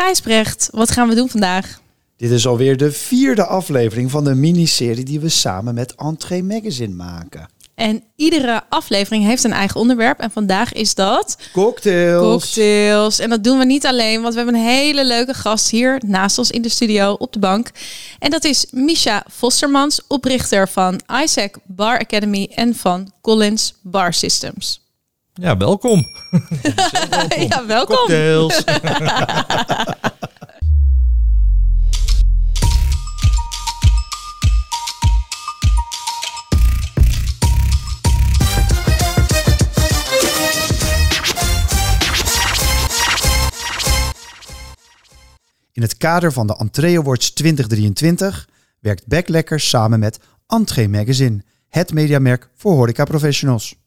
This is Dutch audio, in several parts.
Gijsbrecht, wat gaan we doen vandaag? Dit is alweer de vierde aflevering van de miniserie die we samen met Entree Magazine maken. En iedere aflevering heeft een eigen onderwerp. En vandaag is dat Cocktails. cocktails. En dat doen we niet alleen, want we hebben een hele leuke gast hier naast ons in de studio op de bank. En dat is Misha Vostermans, oprichter van Isaac Bar Academy en van Collins Bar Systems. Ja, welkom. Ja, welkom. Cocktails. In het kader van de Entree Awards 2023 werkt Backlekker samen met Entree Magazine, het mediamerk voor horeca professionals.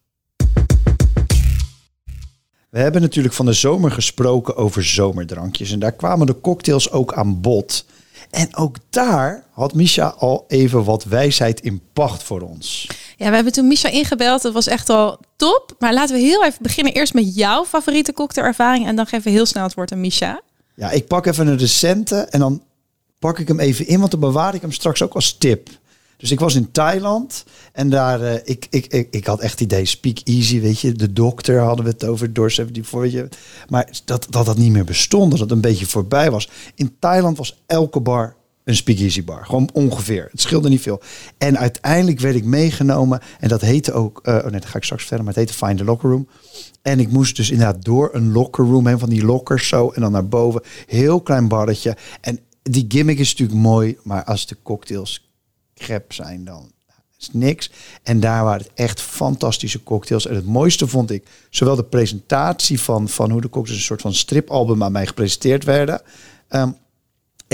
We hebben natuurlijk van de zomer gesproken over zomerdrankjes en daar kwamen de cocktails ook aan bod. En ook daar had Misha al even wat wijsheid in pacht voor ons. Ja, we hebben toen Misha ingebeld. Dat was echt al top. Maar laten we heel even beginnen eerst met jouw favoriete cocktailervaring. En dan geven we heel snel het woord aan Misha. Ja, ik pak even een recente en dan pak ik hem even in, want dan bewaar ik hem straks ook als tip. Dus ik was in Thailand en daar, eh, ik, ik, ik, ik had echt het idee, speak easy, weet je. De dokter hadden we het over, door 74, weet je. Maar dat, dat dat niet meer bestond, dat het een beetje voorbij was. In Thailand was elke bar een speakeasy bar. Gewoon ongeveer. Het scheelde niet veel. En uiteindelijk werd ik meegenomen. En dat heette ook... eh, oh nee, dat ga ik straks verder. Maar het heette Find the Locker Room. En ik moest dus inderdaad door een locker room heen. Van die lockers zo. En dan naar boven. Heel klein barretje. En die gimmick is natuurlijk mooi. Maar als de cocktails crap zijn, dan is niks. En daar waren het echt fantastische cocktails. En het mooiste vond ik zowel de presentatie van, van hoe de cocktails een soort van stripalbum aan mij gepresenteerd werden. Ehm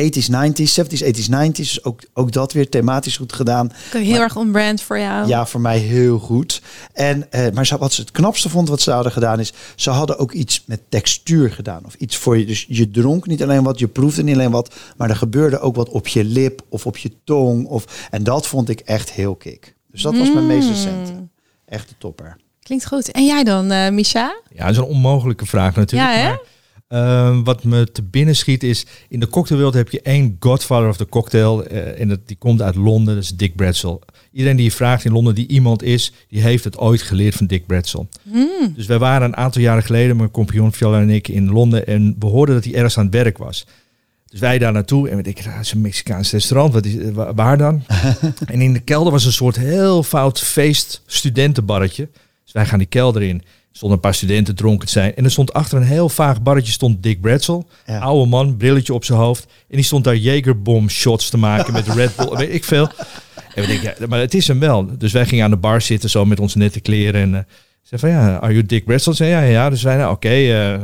80s, 90s, 70s, 80s, 90s. Dus ook, ook dat weer thematisch goed gedaan. Heel Maar- erg on-brand voor jou. Ja, voor mij heel goed. En, eh, maar ze- wat ze het knapste vond wat ze hadden gedaan is... ze hadden ook iets met textuur gedaan. Of iets voor je. Dus je dronk niet alleen wat, je proefde niet alleen wat... maar er gebeurde ook wat op je lip of op je tong. Of, en dat vond ik echt heel kick. Dus dat was mijn meest recente. Echt de topper. Klinkt goed. En jij dan, eh Misha? Ja, dat is een onmogelijke vraag natuurlijk. Ja, hè? maar, eh, wat me te binnen schiet is, in de cocktailwereld heb je één godfather of the cocktail. eh, en dat, die komt uit Londen, dat is Dick Bradshaw. Iedereen die je vraagt in Londen die iemand is, die heeft het ooit geleerd van Dick Bradshaw. Hmm. Dus wij waren een aantal jaren geleden, mijn compagnon Viola en ik, in Londen. En we hoorden dat hij ergens aan het werk was. Dus wij daar naartoe en we denken, "Ah, het is een Mexicaans restaurant. Wat is, eh, wa- waar dan? en in de kelder was een soort heel fout feest studentenbarretje. Dus wij gaan die kelder in. Er stonden een paar studenten dronken te zijn. En er stond achter een heel vaag barretje stond Dick Bradshaw. Ja. Oude man, brilletje op zijn hoofd. En die stond daar Jagerbomb shots te maken met Red Bull. Weet ik veel. En we denken, ja, maar het is hem wel. Dus wij gingen aan de bar zitten zo met onze nette kleren. En eh zei van ja, are you Dick Bradshaw? Zei ja, ja, ja. Dus wij, nou, oké, eh,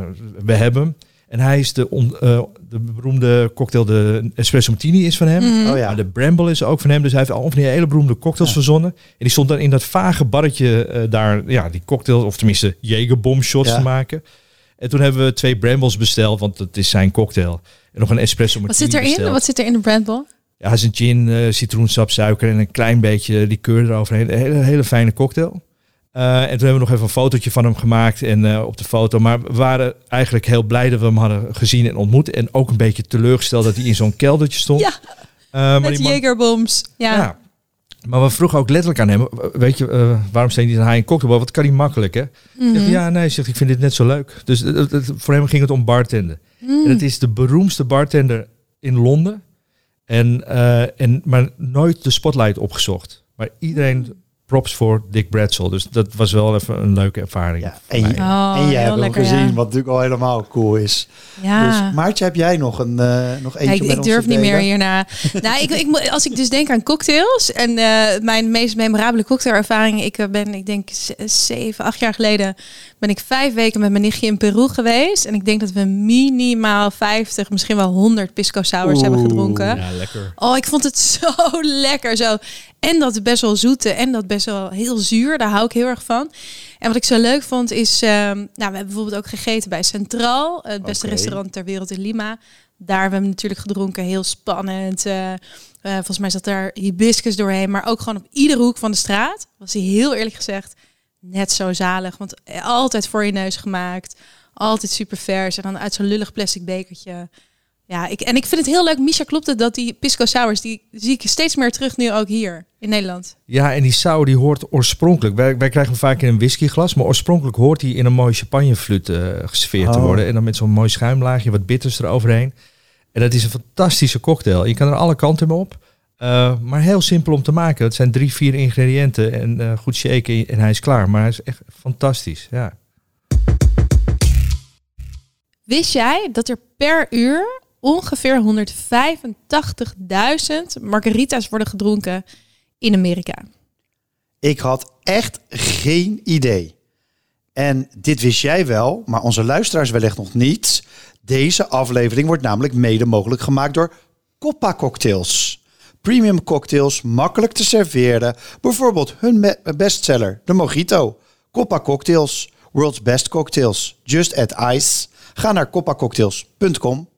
we hebben hem. En hij is de, on, eh, de beroemde cocktail, de espresso martini is van hem. Mhm. Oh ja. Maar de Bramble is ook van hem. Dus hij heeft al van die hele beroemde cocktails verzonnen. En die stond dan in dat vage barretje eh, daar, ja, die cocktail, of tenminste Jagerbomb shots Ja. te maken. En toen hebben we twee Brambles besteld, want dat is zijn cocktail. En nog een espresso Wat martini zit erin? besteld. Wat zit er in de brandball? Ja, is een gin, eh, citroensap, suiker en een klein beetje liqueur eroverheen. Een hele, hele fijne cocktail. Eh, en toen hebben we nog even een fotootje van hem gemaakt en eh, op de foto. Maar we waren eigenlijk heel blij dat we hem hadden gezien en ontmoet. En ook een beetje teleurgesteld dat hij in zo'n keldertje stond. Ja, maar met die man-. Ja. ja. Maar we vroegen ook letterlijk aan hem, weet je, waarom steen hij een cocktail? Wat kan hij makkelijk, hè? Mhm. Zegt, ja, nee, zegt, ik vind dit net zo leuk. Dus het- het- voor hem ging het om bartenden. Mm. En het is de beroemdste bartender in Londen. En, en, maar nooit de spotlight opgezocht. Maar iedereen props voor Dick Bradshaw. Dus dat was wel even een leuke ervaring. Ja, en, je, Oh, en jij hebt hem gezien, ja. wat natuurlijk al helemaal cool is. Ja. Dus Maartje, heb jij nog, een, eh, nog eentje Ja, ik, met ik durf niet meer hierna. nou, ik, ik, als ik dus denk aan cocktails en eh, mijn meest memorabele cocktailervaring. Ik eh, ben, ik denk, zeven, acht jaar geleden ben ik vijf weken met mijn nichtje in Peru geweest. En ik denk dat we minimaal 50, misschien wel 100 pisco sours hebben gedronken. Ja, lekker. Oh, ik vond het zo lekker. Zo. En dat best wel zoete en dat best wel heel zuur. Daar hou ik heel erg van. En wat ik zo leuk vond is... ehm, nou, we hebben bijvoorbeeld ook gegeten bij Centraal. Het beste restaurant ter wereld in Lima. Daar hebben we natuurlijk gedronken. Heel spannend. Eh, eh, volgens mij zat daar hibiscus doorheen. Maar ook gewoon op iedere hoek van de straat. Was hij heel eerlijk gezegd net zo zalig. Want altijd voor je neus gemaakt. Altijd super vers. En dan uit zo'n lullig plastic bekertje. Ja, ik, en ik vind het heel leuk. Misha, klopt het dat die pisco sours, die zie ik steeds meer terug nu ook hier in Nederland. Ja, en die sour die hoort oorspronkelijk. Wij, wij krijgen hem vaak in een whiskyglas, maar oorspronkelijk hoort hij in een mooie champagneflut uh, gesfeerd te Oh. worden. En dan met zo'n mooi schuimlaagje, wat bitters eroverheen. En dat is een fantastische cocktail. Je kan er alle kanten mee op. Uh, maar heel simpel om te maken. Het zijn drie, vier ingrediënten en uh, goed shaken en hij is klaar. Maar hij is echt fantastisch, ja. Wist jij dat er per uur ongeveer 185.000 margarita's worden gedronken in Amerika? Ik had echt geen idee. En dit wist jij wel, maar onze luisteraars wellicht nog niet. Deze aflevering wordt namelijk mede mogelijk gemaakt door Coppa Cocktails. Premium cocktails, makkelijk te serveren. Bijvoorbeeld hun bestseller, de Mojito. Coppa Cocktails, world's best cocktails. Just add ice. Ga naar coppacocktails.com.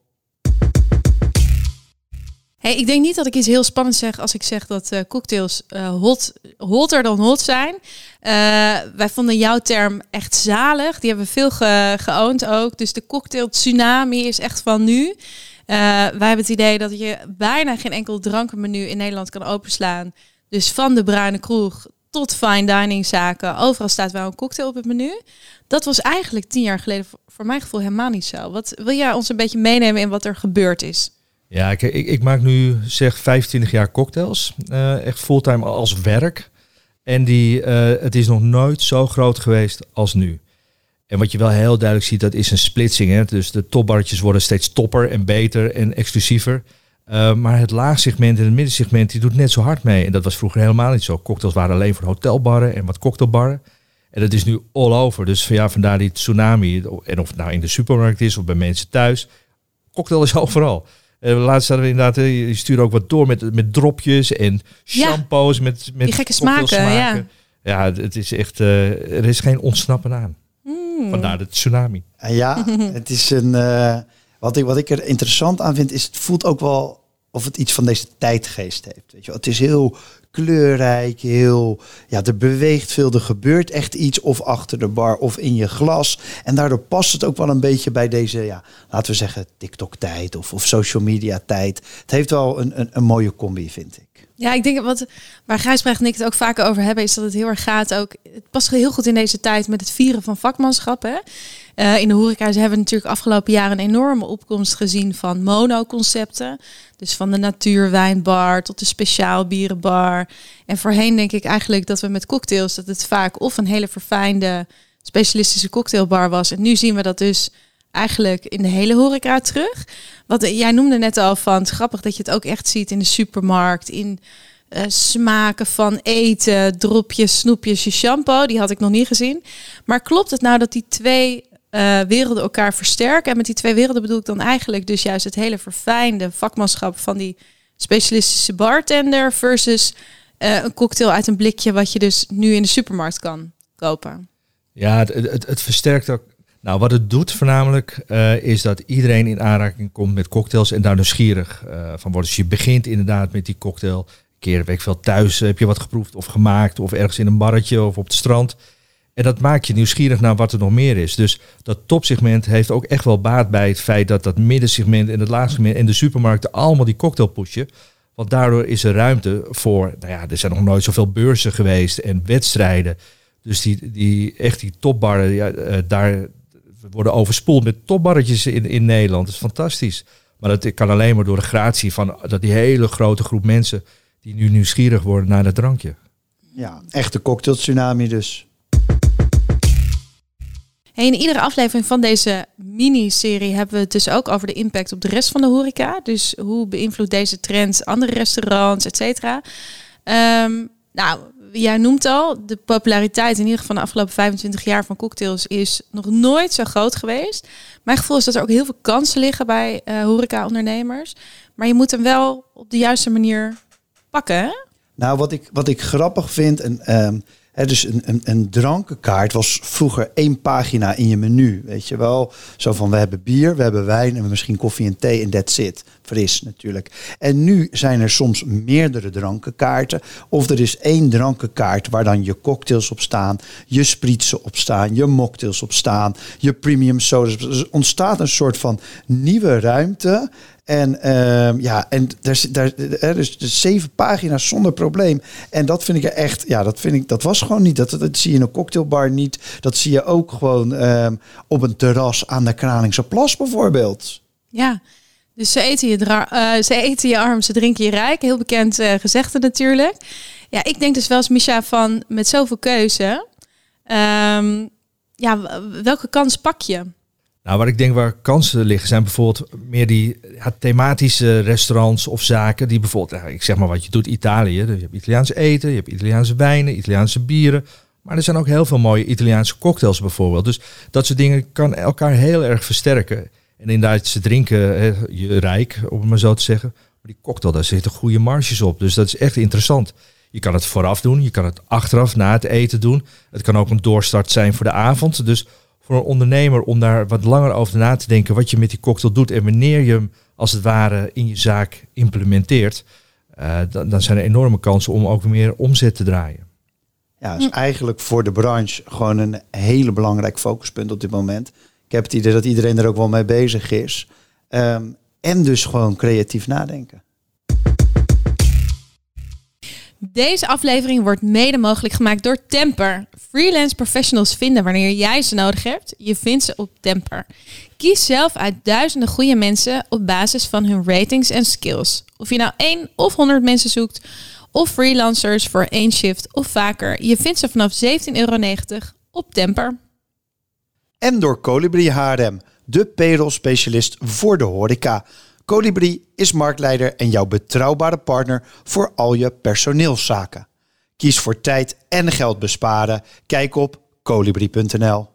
Ik denk niet dat ik iets heel spannends zeg als ik zeg dat uh, cocktails uh, hot, hotter dan hot zijn. Uh, wij vonden jouw term echt zalig. Die hebben we veel ge geoond ook. Dus de cocktail tsunami is echt van nu. wij hebben het idee dat je bijna geen enkel drankenmenu in Nederland kan openslaan. Dus van de bruine kroeg tot fine dining zaken. Overal staat wel een cocktail op het menu. Dat was eigenlijk tien jaar geleden voor mijn gevoel helemaal niet zo. Wat wil jij ons een beetje meenemen in wat er gebeurd is? Ja, ik, ik, maak nu zeg 25 jaar cocktails. Uh, echt fulltime als werk. En die, uh, het is nog nooit zo groot geweest als nu. En wat je wel heel duidelijk ziet, dat is een splitsing. Hè? Dus de topbarretjes worden steeds topper en beter en exclusiever. Uh, maar het laagsegment en het middensegment, die doet net zo hard mee. En dat was vroeger helemaal niet zo. Cocktails waren alleen voor hotelbarren en wat cocktailbarren. En dat is nu all over. Dus ja, vandaar die tsunami. En of het nou in de supermarkt is of bij mensen thuis. Cocktail is overal. Uh, laatst hadden we inderdaad, je stuurde ook wat door met, met dropjes en shampoos. Ja, met, met die gekke smaken, ja. Ja, het is echt, uh, er is geen ontsnappen aan. Mm. Vandaar de tsunami. En ja, het is een, uh, wat, ik, wat ik er interessant aan vind, is het voelt ook wel of het iets van deze tijdgeest heeft. Weet je wel. Het is heel kleurrijk, heel, ja, er beweegt veel, er gebeurt echt iets of achter de bar of in je glas. En daardoor past het ook wel een beetje bij deze, ja, laten we zeggen, TikTok-tijd of, of social media-tijd. Het heeft wel een, een, een mooie combi, vind ik. Ja, ik denk wat waar Gijsbrecht en ik het ook vaker over hebben, is dat het heel erg gaat ook. Het past heel goed in deze tijd met het vieren van vakmanschap. Uh, in de horeca hebben natuurlijk afgelopen jaren een enorme opkomst gezien van monoconcepten. Dus van de natuurwijnbar tot de speciaal bierenbar. En voorheen denk ik eigenlijk dat we met cocktails dat het vaak of een hele verfijnde specialistische cocktailbar was. En nu zien we dat dus eigenlijk in de hele horeca terug. Wat jij noemde net al van het grappig dat je het ook echt ziet in de supermarkt, in uh, smaken van eten, dropjes, snoepjes, je shampoo. Die had ik nog niet gezien. Maar klopt het nou dat die twee uh, werelden elkaar versterken? En met die twee werelden bedoel ik dan eigenlijk dus juist het hele verfijnde vakmanschap van die specialistische bartender versus een cocktail uit een blikje wat je dus nu in de supermarkt kan kopen. Ja, het, het, het versterkt ook nou, wat het doet voornamelijk uh, is dat iedereen in aanraking komt met cocktails en daar nieuwsgierig uh, van wordt. Dus je begint inderdaad met die cocktail. Een keer weet ik veel thuis heb je wat geproefd of gemaakt of ergens in een barretje of op het strand. En dat maakt je nieuwsgierig naar wat er nog meer is. Dus dat topsegment heeft ook echt wel baat bij het feit dat dat middensegment en het laagsegment en de supermarkten allemaal die cocktail pushen. Want daardoor is er ruimte voor, nou ja, er zijn nog nooit zoveel beurzen geweest en wedstrijden. Dus die, die echt die topbarren, ja, uh, daar, we worden overspoeld met topbarretjes in, in Nederland. Dat is fantastisch. Maar dat kan alleen maar door de gratie van dat die hele grote groep mensen die nu nieuwsgierig worden naar dat drankje. Ja, echte cocktail tsunami dus. Hey, in iedere aflevering van deze miniserie hebben we het dus ook over de impact op de rest van de horeca. Dus hoe beïnvloedt deze trend andere restaurants, et cetera. Um, nou, jij noemt al, de populariteit in ieder geval de afgelopen 25 jaar van cocktails is nog nooit zo groot geweest. Mijn gevoel is dat er ook heel veel kansen liggen bij uh, horeca-ondernemers. Maar je moet hem wel op de juiste manier pakken. Nou, wat ik, wat ik grappig vind, en, um, dus een, een, een drankenkaart was vroeger één pagina in je menu. Weet je wel, zo van we hebben bier, we hebben wijn en misschien koffie en thee en that's it. Fris natuurlijk. En nu zijn er soms meerdere drankenkaarten. Of er is één drankenkaart waar dan je cocktails op staan, je spritsen op staan, je mocktails op staan, je premium sodas. Dus er ontstaat een soort van nieuwe ruimte. En ehm, ja, en daar, daar, er is dus zeven pagina's zonder probleem. En dat vind ik echt, ja, dat vind ik, dat was gewoon niet. Dat, dat zie je in een cocktailbar niet. Dat zie je ook gewoon ehm, op een terras aan de Kralingse Plas bijvoorbeeld. Ja, dus ze eten je, eh, ze eten je arm, ze drinken je rijk. Heel bekend eh, gezegde natuurlijk. Ja, ik denk dus wel eens, Misha, van met zoveel keuze. ehm, ja, welke kans pak je? Nou, waar ik denk waar kansen liggen, zijn bijvoorbeeld meer die thematische restaurants of zaken. Die bijvoorbeeld, ik zeg maar wat je doet, Italië. Dus Je hebt Italiaans eten, je hebt Italiaanse wijnen, Italiaanse bieren. Maar er zijn ook heel veel mooie Italiaanse cocktails bijvoorbeeld. Dus dat soort dingen kan elkaar heel erg versterken. En inderdaad, ze drinken hè, je rijk, om het maar zo te zeggen. Maar die cocktail, daar zitten goede marges op. Dus dat is echt interessant. Je kan het vooraf doen, je kan het achteraf na het eten doen. Het kan ook een doorstart zijn voor de avond. Dus voor een ondernemer om daar wat langer over na te denken wat je met die cocktail doet en wanneer je hem als het ware in je zaak implementeert, eh, dan, dan zijn er enorme kansen om ook meer omzet te draaien. Ja, is eigenlijk voor de branche gewoon een hele belangrijk focuspunt op dit moment. Ik heb het idee dat iedereen er ook wel mee bezig is. Ehm, en dus gewoon creatief nadenken. Deze aflevering wordt mede mogelijk gemaakt door Temper. Freelance professionals vinden wanneer jij ze nodig hebt. Je vindt ze op Temper. Kies zelf uit duizenden goede mensen op basis van hun ratings en skills. Of je nou één of honderd mensen zoekt, of freelancers voor één shift of vaker. Je vindt ze vanaf 17,90 euro op Temper. En door Colibri HRM, de payroll specialist voor de horeca. Colibri is marktleider en jouw betrouwbare partner voor al je personeelszaken. Kies voor tijd en geld besparen. Kijk op colibri.nl.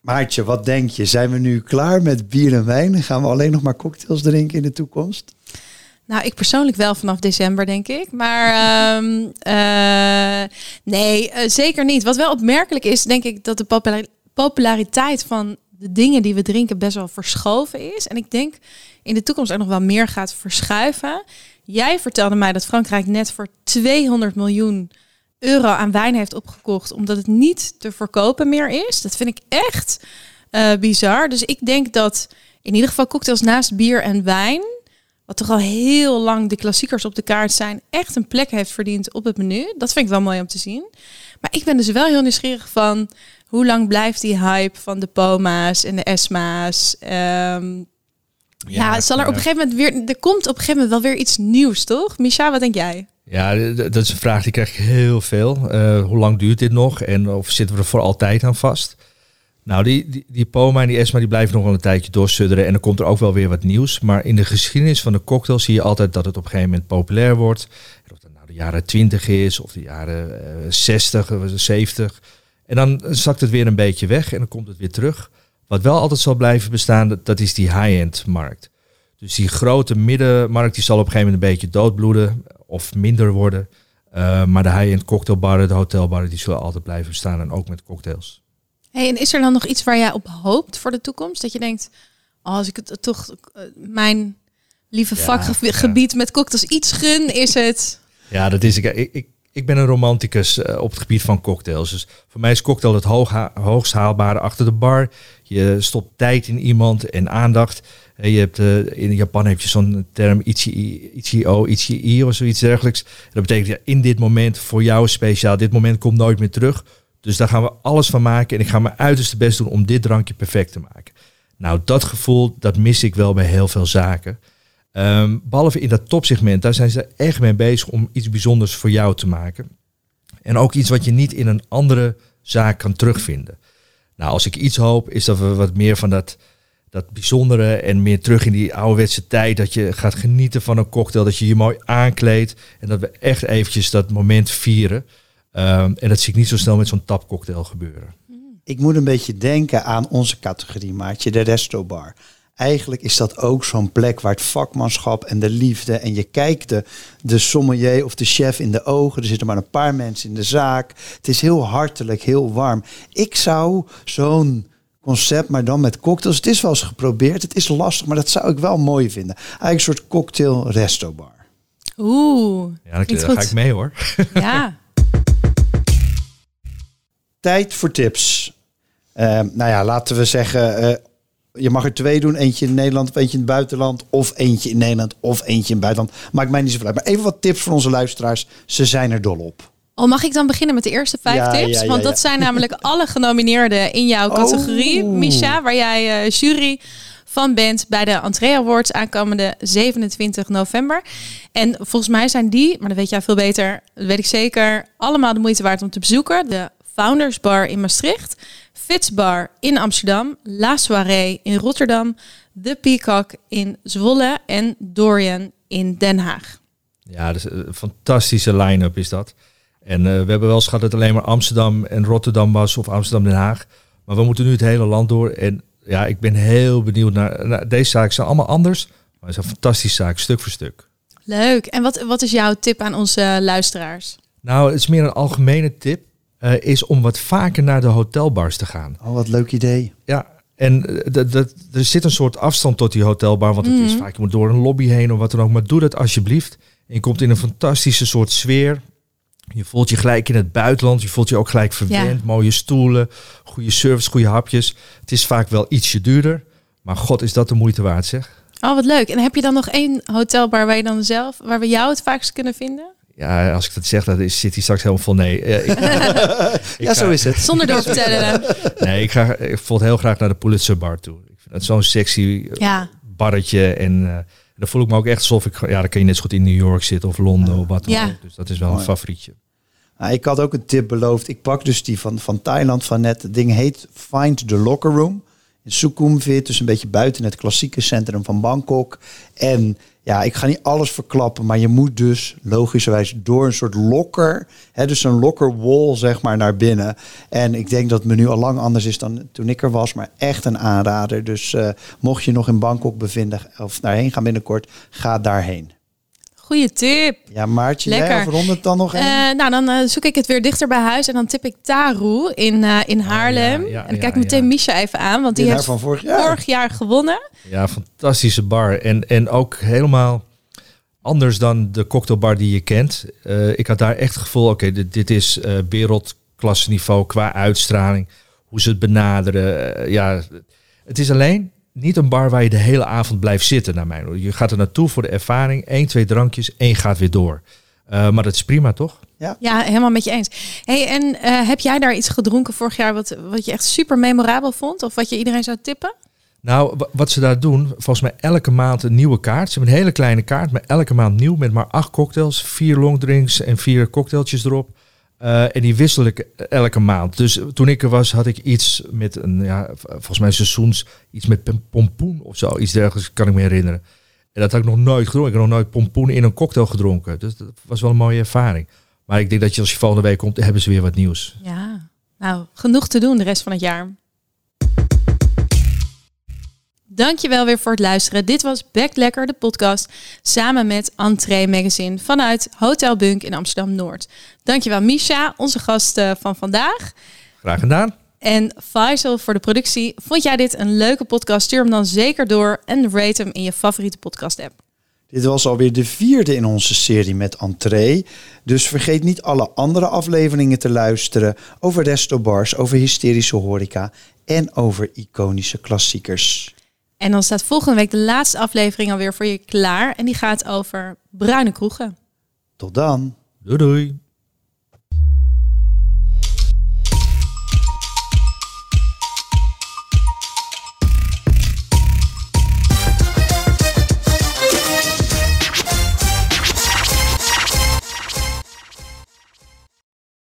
Maartje, wat denk je? Zijn we nu klaar met bier en wijn? Gaan we alleen nog maar cocktails drinken in de toekomst? Nou, ik persoonlijk wel vanaf december, denk ik. Maar ehm, eh, nee, eh, zeker niet. Wat wel opmerkelijk is, denk ik, dat de popula- populariteit van de dingen die we drinken best wel verschoven is. En ik denk in de toekomst ook nog wel meer gaat verschuiven. Jij vertelde mij dat Frankrijk net voor 200 miljoen euro aan wijn heeft opgekocht, omdat het niet te verkopen meer is. Dat vind ik echt eh, bizar. Dus ik denk dat in ieder geval cocktails naast bier en wijn wat toch al heel lang de klassiekers op de kaart zijn, echt een plek heeft verdiend op het menu. Dat vind ik wel mooi om te zien. Maar ik ben dus wel heel nieuwsgierig van hoe lang blijft die hype van de Poma's en de Esma's. Ehm, ja, zal er op een gegeven moment weer. Er komt op een gegeven moment wel weer iets nieuws, toch? Misha, wat denk jij? Ja, dat is een vraag die krijg ik heel veel. Eh, hoe lang duurt dit nog en of zitten we er voor altijd aan vast? Nou, die, die, die Poma en die Esma die blijven nog wel een tijdje doorsudderen. En dan komt er ook wel weer wat nieuws. Maar in de geschiedenis van de cocktail zie je altijd dat het op een gegeven moment populair wordt. En Of dat nou de jaren 20 is of de jaren eh 60 of 70. En dan zakt het weer een beetje weg en dan komt het weer terug. Wat wel altijd zal blijven bestaan, dat, is die high-end markt. Dus die grote middenmarkt die zal op een gegeven moment een beetje doodbloeden of minder worden. Eh, maar de high-end cocktailbarren, de hotelbarren, die zullen altijd blijven bestaan. En ook met cocktails. Hey, en is er dan nog iets waar jij op hoopt voor de toekomst? Dat je denkt, oh, als ik het toch eh, mijn lieve Ja, vakgebied met cocktails iets gun, is het. Ja, dat is ik. Ik, ik, ik ben een romanticus eh, op het gebied van cocktails. Dus voor mij is cocktail het hoog, hoogst haalbare achter de bar. Je stopt tijd in iemand en aandacht. Eh, Je hebt, eh, in Japan heb je zo'n term ichi, ichio, ichii of zoiets dergelijks. Dat betekent ja, in dit moment voor jou speciaal. Dit moment komt nooit meer terug. Dus daar gaan we alles van maken. En ik ga mijn uiterste best doen om dit drankje perfect te maken. Nou, dat gevoel, dat mis ik wel bij heel veel zaken. Ehm, behalve in dat topsegment, daar zijn ze echt mee bezig om iets bijzonders voor jou te maken. En ook iets wat je niet in een andere zaak kan terugvinden. Nou, als ik iets hoop, is dat we wat meer van dat, dat bijzondere en meer terug in die ouderwetse tijd. Dat je gaat genieten van een cocktail, dat je je mooi aankleedt. En dat we echt eventjes dat moment vieren. Ehm, en dat zie ik niet zo snel met zo'n tapcocktail gebeuren. Ik moet een beetje denken aan onze categorie, maatje, de restobar. Eigenlijk is dat ook zo'n plek waar het vakmanschap en de liefde en je kijkt de, de sommelier of de chef in de ogen. Er zitten maar een paar mensen in de zaak. Het is heel hartelijk, heel warm. Ik zou zo'n concept, maar dan met cocktails. Het is wel eens geprobeerd. Het is lastig, maar dat zou ik wel mooi vinden. Eigenlijk een soort cocktail restobar. Oeh, Ja, daar ga ik mee hoor. Ja. Tijd voor tips. Ehm, nou ja, laten we zeggen, eh, Je mag er twee doen. Eentje in Nederland of eentje in het buitenland. Of eentje in Nederland of eentje in het buitenland. Maakt mij niet zoveel uit. Maar even wat tips voor onze luisteraars. Ze zijn er dol op. Oh, mag ik dan beginnen met de eerste vijf Ja, tips? ja, ja, Want dat zijn namelijk alle genomineerden in jouw categorie, Oh. Misha, waar jij eh, jury van bent bij de Entree Awards aankomende 27 november. En volgens mij zijn die, maar dat weet jij veel beter, dat weet ik zeker, allemaal de moeite waard om te bezoeken. De Founders Bar in Maastricht, Fits Bar in Amsterdam, La Soirée in Rotterdam, The Peacock in Zwolle en Dorian in Den Haag. Ja, dus een fantastische line-up is dat. En eh, we hebben wel eens gehad dat het alleen maar Amsterdam en Rotterdam was of Amsterdam-Den Haag. Maar we moeten nu het hele land door. En ja, ik ben heel benieuwd naar, naar deze zaken. zijn allemaal anders, maar het is een fantastische zaak, stuk voor stuk. Leuk. En wat, wat is jouw tip aan onze luisteraars? Nou, het is meer een algemene tip. Eh, is om wat vaker naar de hotelbars te gaan. Oh, wat leuk idee. Ja, en eh, dat, dat, er zit een soort afstand tot die hotelbar. Want het is Mhm. vaak, je moet door een lobby heen of wat dan ook. Maar doe dat alsjeblieft. En je komt in een fantastische soort sfeer. Je voelt je gelijk in het buitenland. Je voelt je ook gelijk verwend. Mooie stoelen, goede service, goede hapjes. Het is vaak wel ietsje duurder. Maar god, is dat de moeite waard zeg. Oh, wat leuk. En heb je dan nog één hotelbar waar je dan zelf, waar we jou het vaakst kunnen vinden? Ja, als ik dat zeg, dan is- zit hij straks helemaal vol. Nee, eh, ik, ik ja, ga- zo is het. Zonder door te vertellen. Nee, ik ga ik bijvoorbeeld heel graag naar de Pulitzer Bar toe. Ik vind het zo'n sexy eh, Ja. barretje. En eh, dan voel ik me ook echt alsof ik... Ja, dan kan je net zo goed in New York zitten of Londen of wat dan Ja. ook. Dus dat is wel Mooi. een favorietje. Nou, ik had ook een tip beloofd. Ik pak dus die van, van Thailand van net. Het ding heet Find the Locker Room. In Sukhumvit, dus een beetje buiten het klassieke centrum van Bangkok. En ja, ik ga niet alles verklappen, maar je moet dus logischerwijs door een soort locker, hè, dus een locker wall zeg maar naar binnen. En ik denk dat het menu al lang anders is dan toen ik er was, maar echt een aanrader. Dus eh, mocht je nog in Bangkok bevinden of daarheen gaan binnenkort, ga daarheen. Goeie tip. Ja, Maartje, Lekker. jij het dan nog een? Eh, nou, dan eh, zoek ik het weer dichter bij huis en dan tip ik Taru in, eh, in Haarlem. ja, ja, en dan kijk ik ja, meteen ja. Misha even aan, want die Winnaar heeft van vorig jaar. vorig jaar gewonnen. Ja, fantastische bar. En, en ook helemaal anders dan de cocktailbar die je kent. Eh, ik had daar echt het gevoel, oké, dit, dit is eh wereldklasse niveau qua uitstraling. Hoe ze het benaderen. Ja, het is alleen niet een bar waar je de hele avond blijft zitten, naar mijn oordeel. Je gaat er naartoe voor de ervaring. één, twee drankjes je gaat weer door. Eh, maar dat is prima, toch? Ja, helemaal met je eens. Hey, en eh, heb jij daar iets gedronken vorig jaar wat, wat je echt super memorabel vond? Of wat je iedereen zou tippen? Nou, wa- wat ze daar doen, volgens mij elke maand een nieuwe kaart. Ze hebben een hele kleine kaart, maar elke maand nieuw met maar acht cocktails, vier longdrinks en vier cocktailtjes erop. Eh, en die wissel ik elke maand. Dus toen ik er was, had ik iets met een, ja, volgens mij seizoens, iets met pom- pompoen of zo. Iets dergelijks kan ik me herinneren. En dat had ik nog nooit gedronken. Ik heb nog nooit pompoen in een cocktail gedronken. Dus dat was wel een mooie ervaring. Maar ik denk dat je als je volgende week komt, hebben ze weer wat nieuws. Ja, nou, genoeg te doen de rest van het jaar. Dankjewel weer voor het luisteren. Dit was Back Lekker, de podcast, samen met Entree Magazine vanuit Hotel Bunk in Amsterdam-Noord. Dankjewel Misha, onze gast eh, van vandaag. Graag gedaan. En Faisal voor de productie. Vond jij dit een leuke podcast? Stuur hem dan zeker door en rate hem in je favoriete podcast app. Dit was alweer de vierde in onze serie met Entree. Dus vergeet niet alle andere afleveringen te luisteren over restobars, over hysterische horeca en over iconische klassiekers. En dan staat volgende week de laatste aflevering alweer voor je klaar. En die gaat over bruine kroegen. Tot dan! Doei doei.